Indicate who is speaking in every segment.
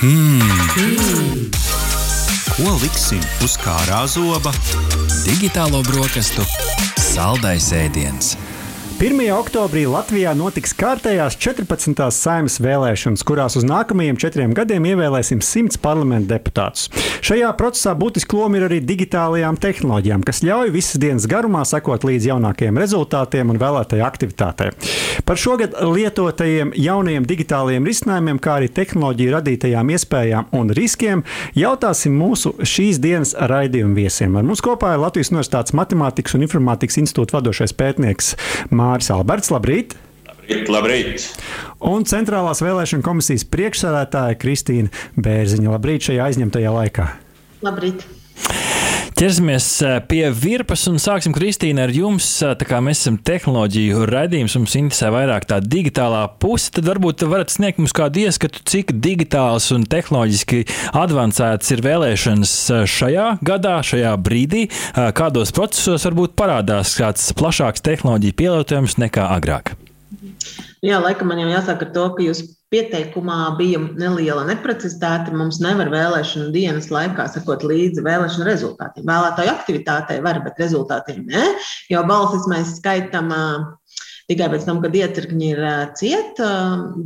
Speaker 1: Hmm. Ko liksim uz kārā zoba?
Speaker 2: Digitālo brokastu saldais ēdiens.
Speaker 3: 1. oktobrī Latvijā notiks kārtējās 14. saimnes vēlēšanas, kurās uz nākamajiem četriem gadiem ievēlēsim 100 parlamentu deputātus. Šajā procesā būtiski loma ir arī digitālajām tehnoloģijām, kas ļauj visas dienas garumā sekot līdz jaunākajiem rezultātiem un vēlētajai aktivitātei. Par šogad lietotajiem jaunajiem digitālajiem risinājumiem, kā arī tehnoloģiju radītajām iespējām un riskiem, jautāsim mūsu šīs dienas raidījuma viesiem. Ar mums kopā ir Latvijas Universitātes Matemātikas un Informātikas institūta vadošais pētnieks Māris Alberts. Labrīt!
Speaker 4: Labrīt, labrīt!
Speaker 3: Un Centrālās vēlēšana komisijas priekšsēdētāja Kristīna Bērziņa. Labrīt šajā aizņemtajā laikā!
Speaker 5: Labrīt!
Speaker 2: Ķersimies pie virpas un sāksim, Kristīna, ar jums. Tā kā mēs esam tehnoloģiju raidījums, mums interesē vairāk tā digitālā puse, tad varbūt varat sniegt mums kādu ieskatu, cik digitāls un tehnoloģiski advancēts ir vēlēšanas šajā gadā, šajā brīdī, kādos procesos varbūt parādās kāds plašāks tehnoloģiju pielietojums nekā agrāk.
Speaker 5: Jā, laikam man jau jāsaka to, ka jūs pieteikumā bija neliela neprecizitāte. Mums nevar vēlēšanu dienas laikā sekot līdzi vēlēšanu rezultātiem. Vēlētāju aktivitātei var, bet rezultātiem nē, jo balsis mēs skaitām tikai pēc tam, kad iecirkņi ir cieta.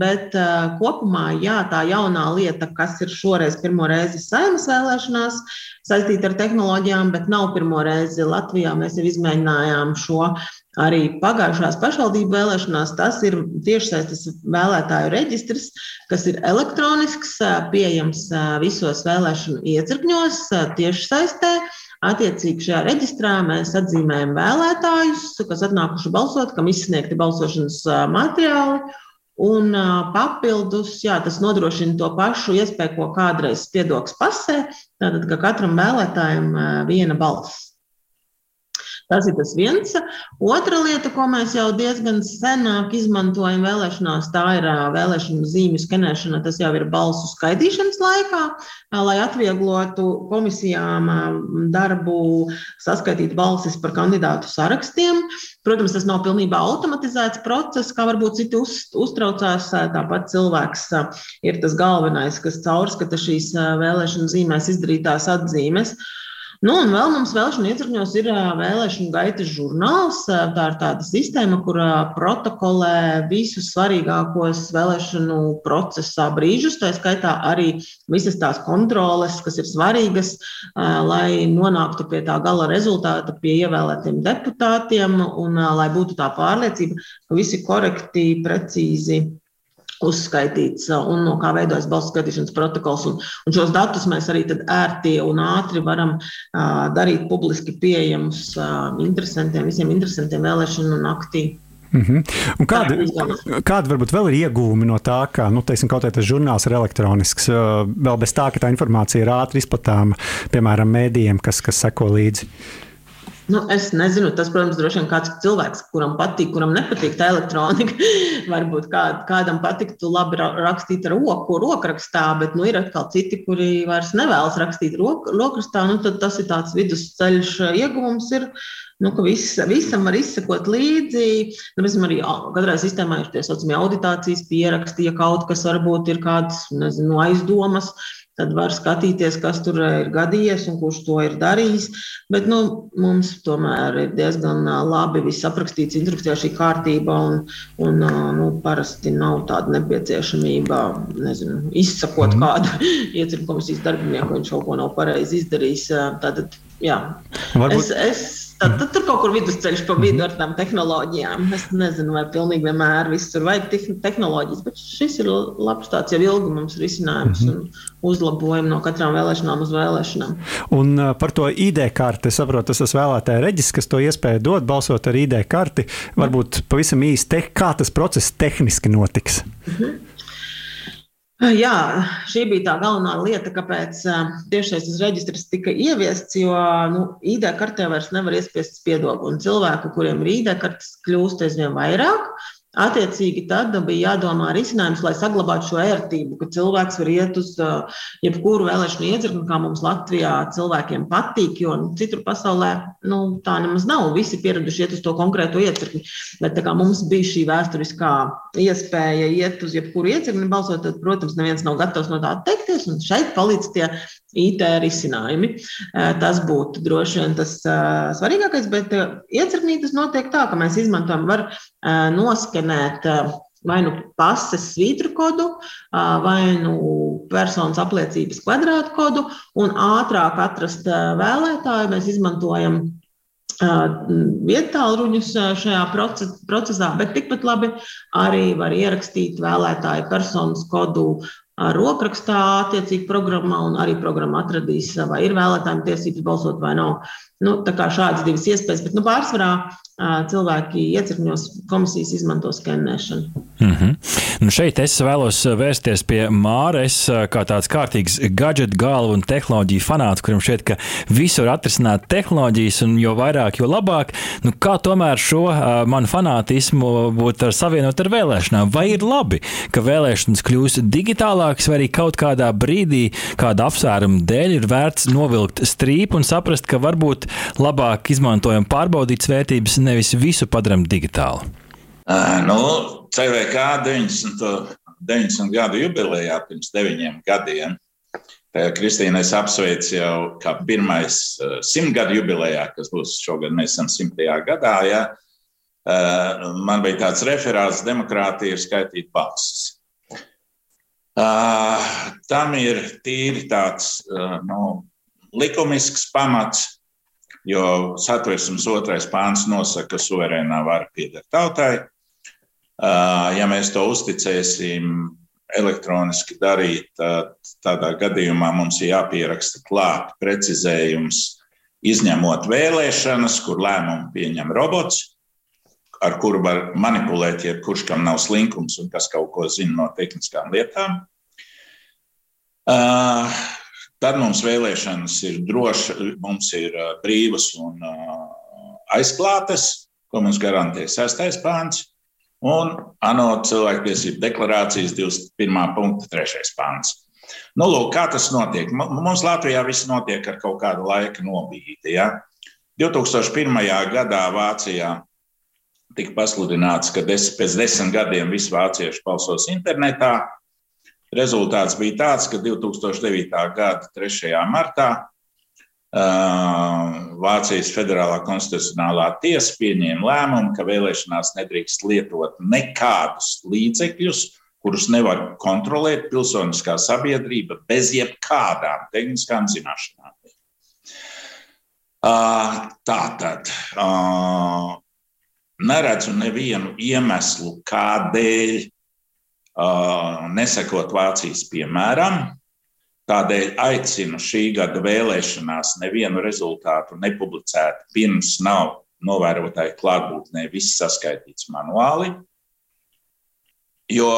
Speaker 5: Bet kopumā jā, tā jaunā lieta, kas ir šoreiz pirmo reizi saimnes vēlēšanās, saistīta ar tehnoloģijām, bet nav pirmo reizi Latvijā. Mēs jau izmēģinājām šo arī pagājušās pašvaldību vēlēšanās. Tas ir tiešsaistes vēlētāju reģistrs, kas ir elektronisks, pieejams visos vēlēšanu iecirkņos, tiešsaistē. Attiecīgi šajā reģistrā mēs atzīmējam vēlētājus, kas atnākuši balsot, kam izsniegti balsošanas materiāli. Un papildus, jā, tas nodrošina to pašu iespēju, ko kādreiz spiedoks pasē, tātad, ka katram vēlētājam viena balss. Tas ir tas viens. Otra lieta, ko mēs jau diezgan senāk izmantojam vēlēšanās, tā ir vēlēšanu zīmju skenēšana. Tas jau ir balsu skaitīšanas laikā, lai atvieglotu komisijām darbu, saskaitīt balsis par kandidātu sarakstiem. Protams, tas nav pilnībā automatizēts process, kā varbūt citi uz, uztraucās. Tāpat cilvēks ir tas galvenais, kas caurskata šīs vēlēšanu zīmēs izdarītās atzīmes. Nu, un vēl mums vēlēšana iecirkņos ir vēlēšana gaitas žurnāls. Tā ir tāda sistēma, kur protokolē visus svarīgākos vēlēšanu procesā brīžus, tā skaitā arī visas tās kontroles, kas ir svarīgas, lai nonāktu pie tā gala rezultāta, pie ievēlētiem deputātiem, un lai būtu tā pārliecība, ka visi korekti, precīzi uzskaitīts un no kā veidojas balsu skaitīšanas protokols. Un, un šos datus mēs arī ērti un ātri varam uh, darīt publiski pieejamus uh, interesantiem, visiem interesantiem vēlēšanu naktī.
Speaker 3: Mm -hmm. kāda, kāda varbūt vēl ir iegūmi no tā, ka nu, teiksim, kaut kāds žurnāls ir elektronisks, vēl bez tā, ka tā informācija ir ātri izplatāma, piemēram, mēdījiem, kas, kas seko līdzi?
Speaker 5: Nu, es nezinu, tas, protams, droši vien kāds cilvēks, kuram patīk, kuram nepatīk tā elektronika. Varbūt kād, kādam patiktu labi rakstīt ar roku, rokrakstā, bet nu, ir atkal citi, kuri vairs nevēlas rakstīt rok, rokrakstā. Nu, tas ir tāds vidusceļš ieguvums. Ir, nu, ka viss, visam var izsekot līdzi. Nu, mēs arī katrā sistēmā ir tie saucamie auditācijas pieraksti, ja kaut kas varbūt ir kāds nezinu, aizdomas tad var skatīties, kas tur ir gadījies un kurš to ir darījis. Bet nu, mums tomēr ir diezgan labi viss aprakstīts instrukcijā, šī kārtība. Un, un, nu, parasti nav tāda nepieciešamība nezinu, izsakot mm. kādu iecirkņu komisijas darbinieku, viņš kaut ko nav pareizi izdarījis. Tātad, jā, Varbūt... es, es Tad, tad tur kaut kur vidusceļš pa vidu ar tām tehnoloģijām. Es nezinu, vai pilnīgi vienmēr visur vajag tehnoloģijas, bet šis ir labs tāds jau ilgi mums risinājums mm -hmm. un uzlabojumi no katrām vēlēšanām uz vēlēšanām.
Speaker 3: Un par to ID karti, es saprotu, tas ir vēlētāja reģis, kas to iespēju dod balsot ar ID karti. Varbūt pavisam īsti, kā tas process tehniski notiks. Mm -hmm.
Speaker 5: Jā, šī bija tā galvenā lieta, kāpēc tiešais reģistrs tika ieviests, jo nu, ID kartē vairs nevar iespiest spiedogu. Cilvēku, kuriem ir ID kartes, kļūst aizvien vairāk. Attiecīgi, tad bija jādomā risinājums, lai saglabātu šo ērtību, ka cilvēks var iet uz jebkuru vēlēšanu iedzirkni, kā mums Latvijā cilvēkiem patīk, jo nu, citur pasaulē nu, tā nemaz nav. Visi pieraduši iet uz to konkrēto iecirkni. Bet kā mums bija šī vēsturiskā iespēja iet uz jebkuru iecirkni balsot, tad, protams, neviens nav gatavs no tā atteikties. Un šeit palīdz tie IT risinājumi. Tas būtu droši vien tas svarīgākais, bet iecirknī tas notiek tā, ka mēs izmantojam, var noskenēt vai nu pases svītru kodu, vai nu personas apliecības kvadrātkodu, un ātrāk atrast vēlētāju. Mēs izmantojam vietāluņus šajā procesā, bet tikpat labi arī var ierakstīt vēlētāju personas kodu rokrakstā, attiecīgi programmā, un arī programma atradīs, vai ir vēlētājiem tiesības balsot vai nav. Nu, tā kā šādas divas iespējas, bet nu, pārsvarā cilvēki iecirkņos komisijas izmanto skenēšanu.
Speaker 2: Mm -hmm. nu šeit es vēlos vērsties pie Māres, kā tāds kārtīgs gadget galva un tehnoloģiju fanāts, kuram šķiet, ka visur atrisināt tehnoloģijas, un jo vairāk, jo labāk. Nu, kā tomēr šo uh, manu fanātismu būtu savienot ar vēlēšanām? Vai ir labi, ka vēlēšanas kļūst digitālākas, vai arī kaut kādā brīdī, kāda apsvēruma dēļ, ir vērts novilkt strīpu un saprast, ka varbūt labāk izmantojam pārbaudītas vērtības nevis visu padarām digitāli?
Speaker 4: Uh, nu, CVK 90, 90 gadu jubilejā pirms deviņiem gadiem. Kristīna, es apsveicu jau kā pirmais simtgadu jubilejā, kas būs šogad, mēs esam simtajā gadā. Ja? Man bija tāds referāts, demokrātija ir skaitīt balsis. Tam ir tīri tāds nu, likumisks pamats, jo satversmes otrais pāns nosaka, ka suverēnā vara pieder tautai. Ja mēs to uzticēsim elektroniski darīt, tad tādā gadījumā mums ir jāpieraksta klāt precizējums, izņemot vēlēšanas, kur lēmumu pieņem robots, ar kuru var manipulēt jebkurš, kam nav slinkums un kas kaut ko zina no tehniskām lietām. Uh, Tad mums vēlēšanas ir drošas, mums ir brīvas un aizklātas, ko mums garantē sestais pāns. Un ANO cilvēktiesību deklarācijas 21. punkta 3. pāns. Nu, lūk, kā tas notiek? Mums Latvijā viss notiek ar kaut kādu laika nobīdi. Ja? 2001. gadā Vācijā tika pasludināts, ka des, pēc desmit gadiem visi vācieši balsos internetā. Rezultāts bija tāds, ka 2009. gada 3. martā Vācijas Federālā konstitucionālā tiesa pieņēma lēmumu, ka vēlēšanās nedrīkst lietot nekādus līdzekļus, kurus nevar kontrolēt pilsoniskā sabiedrība bez jebkādām tehniskām zināšanām. Tā tad neredzu nevienu iemeslu, kādēļ nesakot Vācijas piemēram. Tādēļ aicinu šī gada vēlēšanās nevienu rezultātu nepublicēt, pirms nav novērotāju klātbūtnē viss saskaitīts manuāli. Jo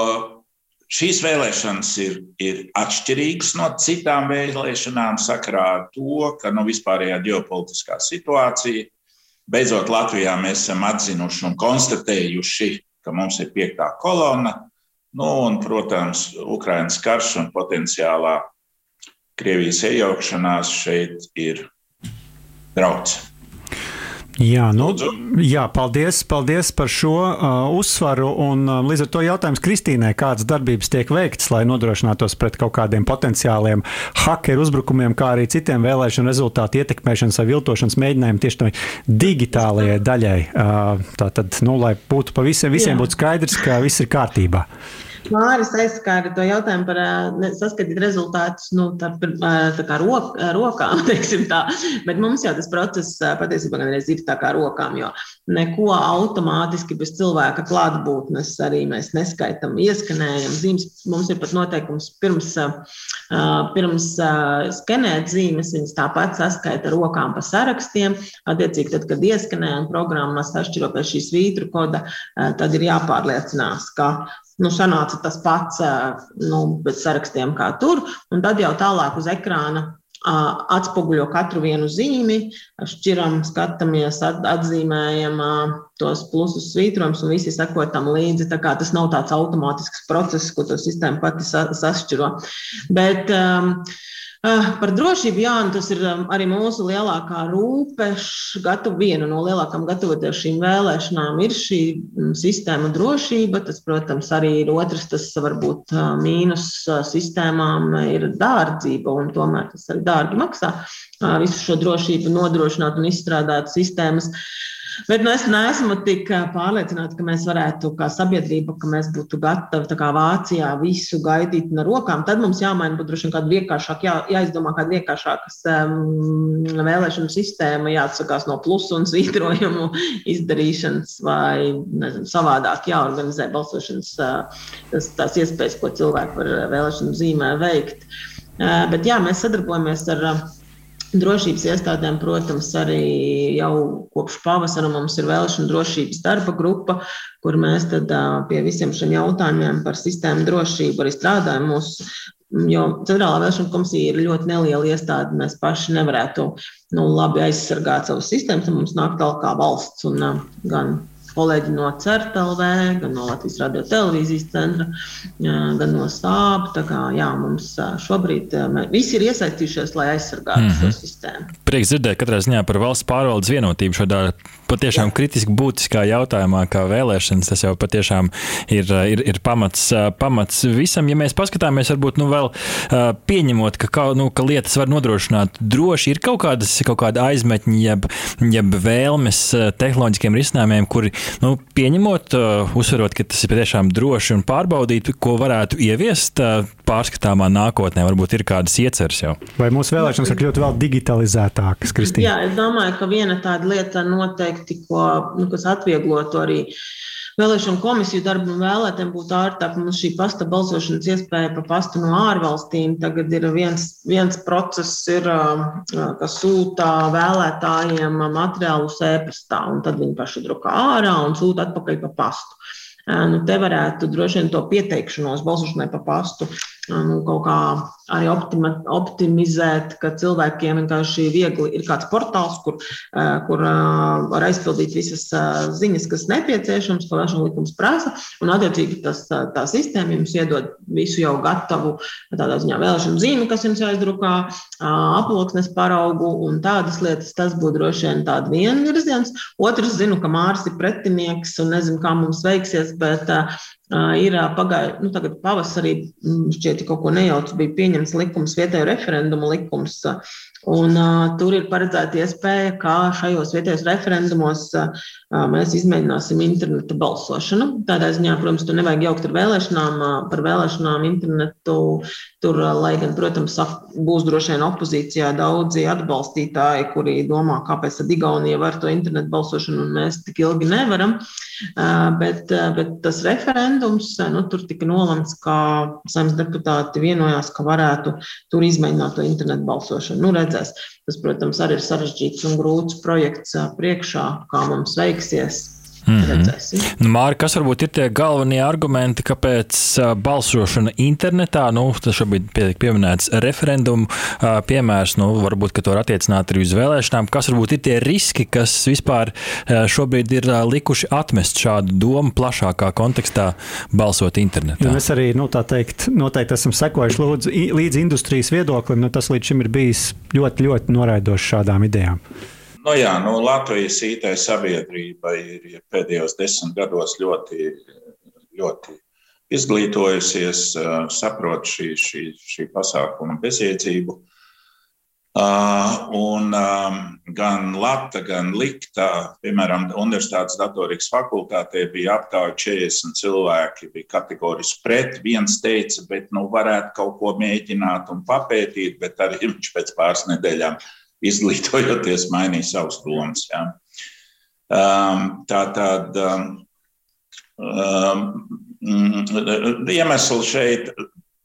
Speaker 4: šīs vēlēšanas ir, ir atšķirīgas no citām vēlēšanām sakarā ar to, ka nu, vispārējā ģeopolitiskā situācija, beidzot Latvijā mēs esam atzinuši un konstatējuši, ka mums ir piektā kolona, Nu, un, protams, Ukraiņas karš un potenciālā Krievijas iejaukšanās šeit ir draudz.
Speaker 3: Jā, nu, jā paldies, paldies par šo uh, uzsvaru. Un, uh, līdz ar to jautājums Kristīnai, kādas darbības tiek veikts, lai nodrošinātos pret kaut kādiem potenciāliem hakeru uzbrukumiem, kā arī citiem vēlēšanu rezultātu ietekmēšanas vai viltošanas mēģinājumiem tieši tai digitālajai daļai. Uh, Tātad, nu, lai būtu pa visiem, visiem būtu skaidrs, ka viss ir kārtībā.
Speaker 5: Māris aizskāra to jautājumu par saskatīt rezultātus nu, tā, tā kā rok, rokām, tā. bet mums jau tas process patiesībā gan ir tā kā rokām, jo neko automātiski bez cilvēka klātbūtnes arī mēs neskaitām, ieskanējam zīmes. Mums ir pat noteikums pirms, pirms skenēt zīmes, viņas tāpat saskaita rokām pa sarakstiem. Attiecīgi, tad, kad ieskanējam programmas atšķiro pēc šīs vītru koda, tad ir jāpārliecinās, ka nu, sanāca tas pats nu, pēc sarakstiem kā tur, un tad jau tālāk uz ekrāna atspoguļo katru vienu zīmi, šķiram, skatāmies, atzīmējam tos plusus, svītrojums un visi seko tam līdzi. Tas nav tāds automātisks process, ko to sistēma pati sašķiro. Bet, um, par drošību, jā, tas ir um, arī mūsu lielākā rūpe. Gatav, viena no lielākām gatavoties šīm vēlēšanām ir šī mm, sistēma drošība. Tas, protams, arī ir otrs, tas varbūt uh, mīnus uh, sistēmām ir dārdzība, un tomēr tas arī dārgi maksā uh, visu šo drošību nodrošināt un izstrādāt sistēmas. Bet nu, es neesmu tik pārliecināta, ka mēs varētu, kā sabiedrība, ka mēs būtu gatavi kā Vācijā visu gaidīt no rokām. Tad mums jāmaina, būtu droši vien kāda vienkāršāka, jā, jāizdomā kāda vienkāršākas um, vēlēšanu sistēma, jāatsakās no plusu un svītrojumu izdarīšanas vai nezinu, savādāk jāorganizē balsošanas tas, tās iespējas, ko cilvēki var vēlēšanu zīmē veikt. Bet jā, mēs sadarbojamies ar Drošības iestādēm, protams, arī jau kopš pavasara mums ir vēlēšana drošības darba grupa, kur mēs pie visiem šiem jautājumiem par sistēmu drošību arī strādājam. Mūsu, jo Centrālā vēlēšana komisija ir ļoti neliela iestāde. Mēs paši nevarētu nu, labi aizsargāt savus sistēmas, un mums nāk tālāk kā valsts un gan kolēģi no CERTLV, gan no Latvijas radio televīzijas centra, gan no stāba. Tā kā jā, mums šobrīd visi ir iesaistījušies, lai aizsargātu mm -hmm. šo sistēmu.
Speaker 2: Prieks dzirdēt katrā ziņā par valsts pārvaldes vienotību šādā patiešām kritiski būtiskā jautājumā, kā vēlēšanas. Tas jau patiešām ir, ir, ir pamats, pamats visam. Ja mēs paskatāmies, varbūt nu, vēl pieņemot, ka, nu, ka lietas var nodrošināt droši, ir kaut, kādas, kaut kāda aizmetņa, jeb, jeb vēlmes tehnoloģiskiem risinājumiem, kuri nu, pieņemot, uzsverot, ka tas ir patiešām droši un pārbaudīt, ko varētu ieviest pārskatāmā nākotnē. Varbūt ir kādas ieceres jau.
Speaker 3: Vai mūsu vēlēšanas var kļūt vēl digitalizētākas, Kristīna?
Speaker 5: Jā, es domāju, ka viena tāda lieta noteikti noteikti, ko, nu, kas atvieglotu arī vēlēšanu komisiju darbu un vēlētiem būtu ārtāk. Mums šī pasta balsošanas iespēja pa pastu no ārvalstīm tagad ir viens, viens process, ir, kas sūta vēlētājiem materiālus e-pastā, un tad viņi paši drukā ārā un sūta atpakaļ pa pastu. Nu, te varētu droši vien to pieteikšanos balsošanai pa pastu nu, kaut kā arī optima, optimizēt, ka cilvēkiem vienkārši viegli ir kāds portāls, kur, kur var aizpildīt visas ziņas, kas nepieciešams, ko vēlēšana likums prasa. Un, attiecīgi, tas, tā sistēma jums iedod visu jau gatavu tādā ziņā vēlēšanu zīmi, kas jums jāizdrukā, aploksnes paraugu un tādas lietas. Tas būtu droši vien tāds viens virziens. Otrs, zinu, ka Mārs ir pretinieks un nezinu, kā mums veiksies, bet ir pagājuši, nu, tagad pavasarī, šķiet, kaut ko nejauc, bija pieņemts likums, vietējo referendumu likums, Un, uh, tur ir paredzēta iespēja, kā šajos vietējos referendumos uh, mēs izmēģināsim interneta balsošanu. Tādā ziņā, protams, tur nevajag jaukt ar vēlēšanām. Uh, par vēlēšanām internetu tur, uh, lai gan, protams, būs droši vien opozīcijā daudzi atbalstītāji, kuri domā, kāpēc tad Igaunija var to internetu balsošanu un mēs tik ilgi nevaram. Uh, bet, bet tas referendums, nu, tur tika nolemts, ka saimnes deputāti vienojās, ka varētu tur izmēģināt to internetu balsošanu. Nu, redz, redzēs. Tas, protams, arī ir sarežģīts un grūts projekts priekšā, kā mums veiksies. Mm -hmm.
Speaker 2: nu, Māri, kas varbūt ir tie galvenie argumenti, kāpēc uh, balsošana internetā, nu, tas šobrīd tiek pieminēts referendumu uh, piemērs, nu, varbūt, ka to var attiecināt arī uz vēlēšanām. Kas varbūt ir tie riski, kas vispār uh, šobrīd ir uh, likuši atmest šādu domu plašākā kontekstā balsot internetā?
Speaker 3: Jo mēs arī, nu, tā teikt, noteikti esam sekojuši lūdzu, līdz industrijas viedoklim, nu, tas līdz šim ir bijis ļoti, ļoti noraidošs šādām idejām.
Speaker 4: Nu, jā, nu, Latvijas IT sabiedrība ir, pēdējos desmit gados ļoti, ļoti izglītojusies, saprot šī, šī, šī pasākuma bezjēdzību. Un gan Lata, gan Likta, piemēram, Universitātes datorikas fakultātē bija aptauja 40 cilvēki, bija kategoriski pret. Viens teica, bet nu varētu kaut ko mēģināt un papētīt, bet arī viņš pēc pāris nedēļām izglītojoties, mainīja savus domas. Ja. Um, tā tad um, um, iemesli šeit,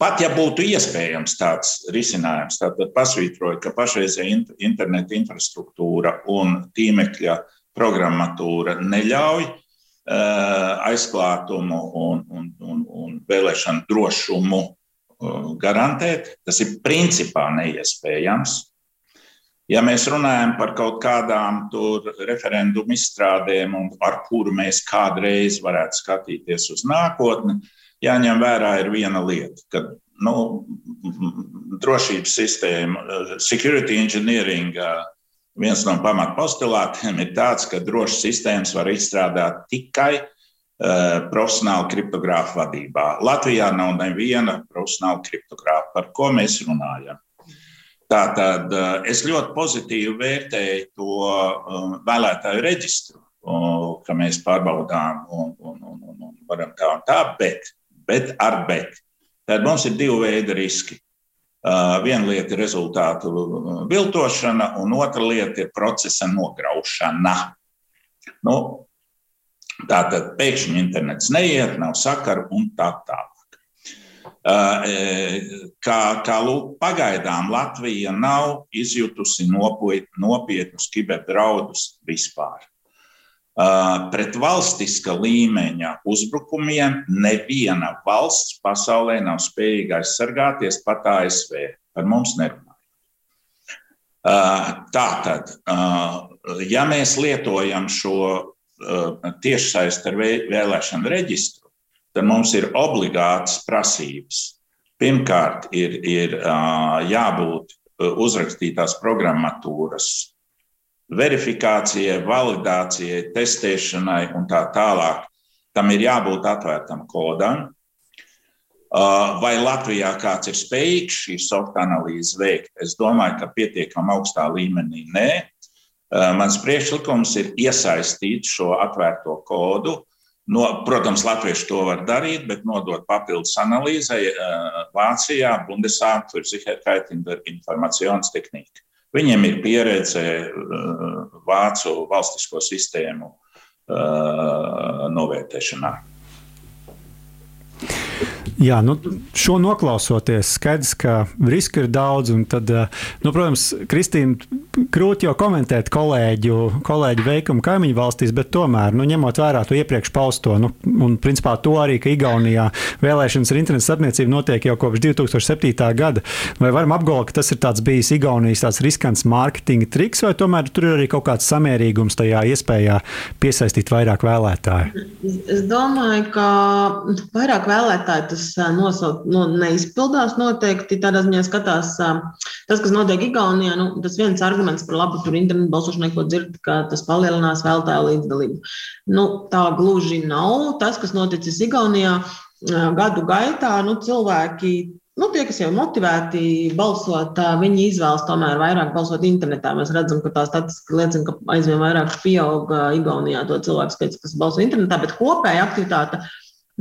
Speaker 4: pat ja būtu iespējams tāds risinājums, tad pasvītroja, ka pašreizējā interneta infrastruktūra un tīmekļa programmatūra neļauj uh, aizklātumu un, un, un, un vēlēšanu drošumu uh, garantēt. Tas ir principā neiespējams. Ja mēs runājam par kaut kādām referendumu izstrādēm, ar kuru mēs kādreiz varētu skatīties uz nākotni, jāņem vērā ir viena lieta, ka nu, drošības sistēma, security engineering, viens no pamatpostulātiem ir tāds, ka drošas sistēmas var izstrādāt tikai uh, profesionāla kriptogrāfa vadībā. Latvijā nav neviena profesionāla kriptogrāfa, par ko mēs runājam. Tātad eh, es ļoti pozitīvi vērtēju to eh, vēlētāju reģistru, ka mēs pārbaudām un, un, un, un, un varam tā un tā, bet, bet ar bet. Tad mums ir divi veidi riski. Eh, viena lieta ir rezultātu viltošana, un otra lieta ir procesa nograušana. Nu, tā tad pēkšņi internets neiet, nav sakaru un tā tālāk. Kā, kā lūk, pagaidām Latvija nav izjutusi nopietnus kiberdraudus vispār. Pret valstiska līmeņa uzbrukumiem neviena valsts pasaulē nav spējīga aizsargāties pat ASV. Par mums nerunājot. Tātad, ja mēs lietojam šo tiešsaistes vēlēšanu reģistru, tad mums ir obligātas prasības. Pirmkārt, ir, ir jābūt uzrakstītās programmatūras verifikācijai, validācijai, testēšanai un tā tālāk. Tam ir jābūt atvērtam kodam. Vai Latvijā kāds ir spējīgs šīs softa analīzes veikt? Es domāju, ka pietiekami augstā līmenī nē. Mans priekšlikums ir iesaistīt šo atvērto kodu No, protams, latvieši to var darīt, bet nodot papildus analīzei uh, Vācijā Bundesamt für Sicherheit in der Informationstechnik. Viņiem ir pieredze uh, vācu valstisko sistēmu uh, novērtēšanā.
Speaker 3: Jā, nu, šo noklausoties, skaidrs, ka riski ir daudz. Tad, eh, nu, protams, Kristīna, grūti jau komentēt kolēģu, kolēģu veikumu kaimiņu valstīs, bet tomēr, nu, ņemot vērā to iepriekš pausto, nu, un principā to arī, ka Igaunijā vēlēšanas ar internetu starpniecību notiek jau kopš 2007. gada, vai varam apgalvot, ka tas ir bijis Igaunijas tāds riskants mārketinga triks, vai tomēr tur ir arī kaut kāds samērīgums tajā iespējā piesaistīt vairāk vēlētāju?
Speaker 5: Es domāju, ka vairāk vēlētāju tas nosaukt, no, neizpildās noteikti. Tādā ziņā skatās, tas, kas notiek Igaunijā, nu, tas viens arguments par labu tur internetu balsošanai, ko dzird, ka tas palielinās vēlētāju līdzdalību. Nu, tā gluži nav. Tas, kas noticis Igaunijā gadu gaitā, nu, cilvēki Nu, tie, kas jau ir motivēti balsot, viņi izvēlas tomēr vairāk balsot internetā. Mēs redzam, ka tā statistika liecina, ka aizvien vairāk pieaug Igaunijā to cilvēku skaits, kas balso internetā, bet kopēja aktivitāte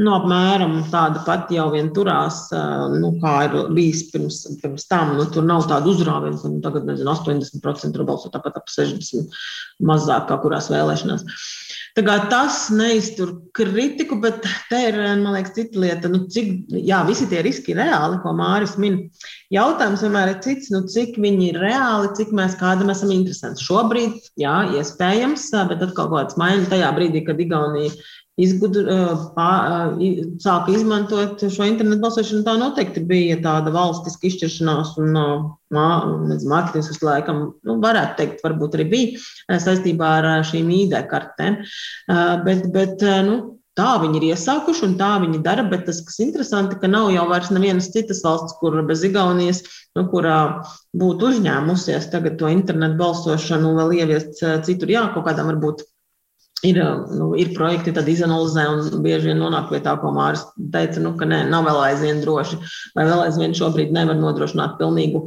Speaker 5: Nu, apmēram tāda pati jau vien turās, nu, kā ir bijis pirms, pirms tam. Nu, tur nav tāda uzrāviena, ka nu, tagad nezinu, 80% ir balsot tāpat ap 60% mazāk kā kurās vēlēšanās. Tā kā tas neiztur kritiku, bet te ir, man liekas, cita lieta. Nu, cik, jā, visi tie riski ir reāli, ko Māris min. Jautājums vienmēr ir cits, nu, cik viņi ir reāli, cik mēs kādam esam interesanti. Šobrīd, jā, iespējams, bet atkal kaut kāds maiņa tajā brīdī, kad Igaunija izgudru, pā, sāka izmantot šo internetu balsošanu, tā noteikti bija tāda valstiska izšķiršanās un mārketings, kas laikam, nu, varētu teikt, varbūt arī bija saistībā ar šīm ID kartēm. Bet, bet nu, tā viņi ir iesākuši un tā viņi dara, bet tas, kas interesanti, ka nav jau vairs nevienas citas valsts, kur bez Igaunijas, nu, kurā būtu uzņēmusies tagad to internetu balsošanu vēl ieviest citur, jā, kaut kādām varbūt Ir, nu, ir projekti, tad izanalizē un bieži vien nonāk pie tā, ko Mārcis teica, nu, ka nē, nav vēl aizvien droši. Vai vēl aizvien šobrīd nevar nodrošināt pilnīgu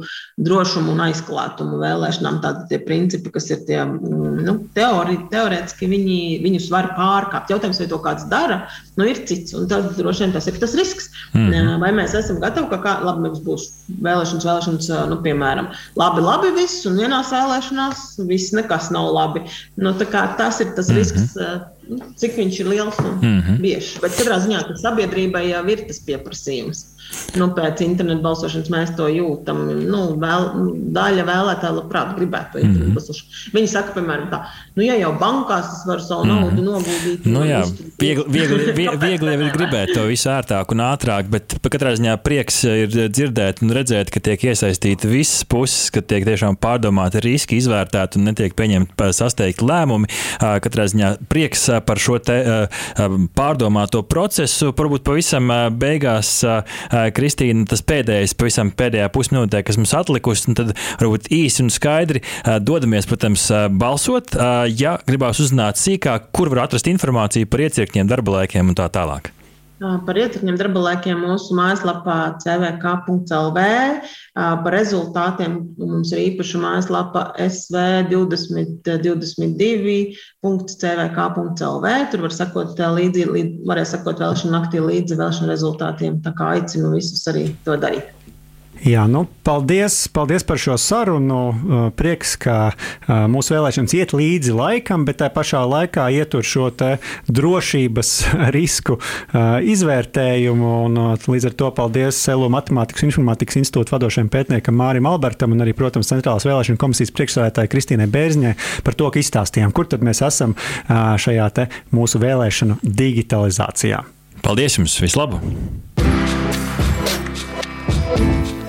Speaker 5: drošumu un aizklātumu vēlēšanām. Tātad tie principi, kas ir tie nu, teori, teorētiski, viņi, viņus var pārkāpt. Jautājums, vai to kāds dara, nu, ir cits. Un tad droši vien tas ir tas risks. Mm -hmm. Vai mēs esam gatavi, ka kā, labi, mums būs vēlēšanas, vēlēšanas, nu, piemēram, labi, labi viss, un vienās vēlēšanās viss nekas nav labi. Nu, tas ir tas mm -hmm. risks cik viņš ir liels un mm -hmm. biežs. Bet katrā ziņā sabiedrībai jau ir tas pieprasījums. Nu, pēc internetu balsošanas mēs to jūtam. Nu, vēl, daļa vēlētāja labprāt gribētu to internetu mm. balsošanu. Viņi saka, piemēram, tā, nu, ja jau bankās es varu savu mm. naudu noguldīt,
Speaker 2: nu, jā, viegli, viegli, viegli jau ir gribēt to visu ērtāk un ātrāk, bet katrā ziņā prieks ir dzirdēt un redzēt, ka tiek iesaistīti visas puses, ka tiek tiešām pārdomāti riski, izvērtēti un netiek pieņemti sasteigti lēmumi. Katrā ziņā prieks par šo te pārdomāto procesu. Varbūt pavisam beigās Kristīna, tas pēdējais, pavisam pēdējā pusminūtē, kas mums atlikusi, tad varbūt īsi un skaidri dodamies, protams, balsot. Ja gribās uzzināt sīkāk, kur var atrast informāciju par iecirkņiem, darba laikiem un tā tālāk.
Speaker 5: Par iecirkņiem darba laikiem mūsu mājaslapā cvk.lv. Par rezultātiem mums ir īpaša mājaslapa sv2022.cvk.lv. Tur var sekot līdzi, varēs sekot vēlēšanu naktī līdzi vēlēšanu rezultātiem. Tā kā aicinu visus arī to darīt.
Speaker 3: Jā, nu, paldies, paldies par šo sarunu. Uh, prieks, ka uh, mūsu vēlēšanas iet līdzi laikam, bet tā pašā laikā ietur šo drošības risku uh, izvērtējumu. Un, līdz ar to paldies Selu Matemātikas un Informātikas institūta vadošajam pētniekam Mārim Albertam un arī, protams, Centrālās vēlēšana komisijas priekšsēdētājai Kristīnai Bērziņai par to, ka izstāstījām, kur tad mēs esam šajā mūsu vēlēšanu digitalizācijā.
Speaker 2: Paldies jums! Vislabāk!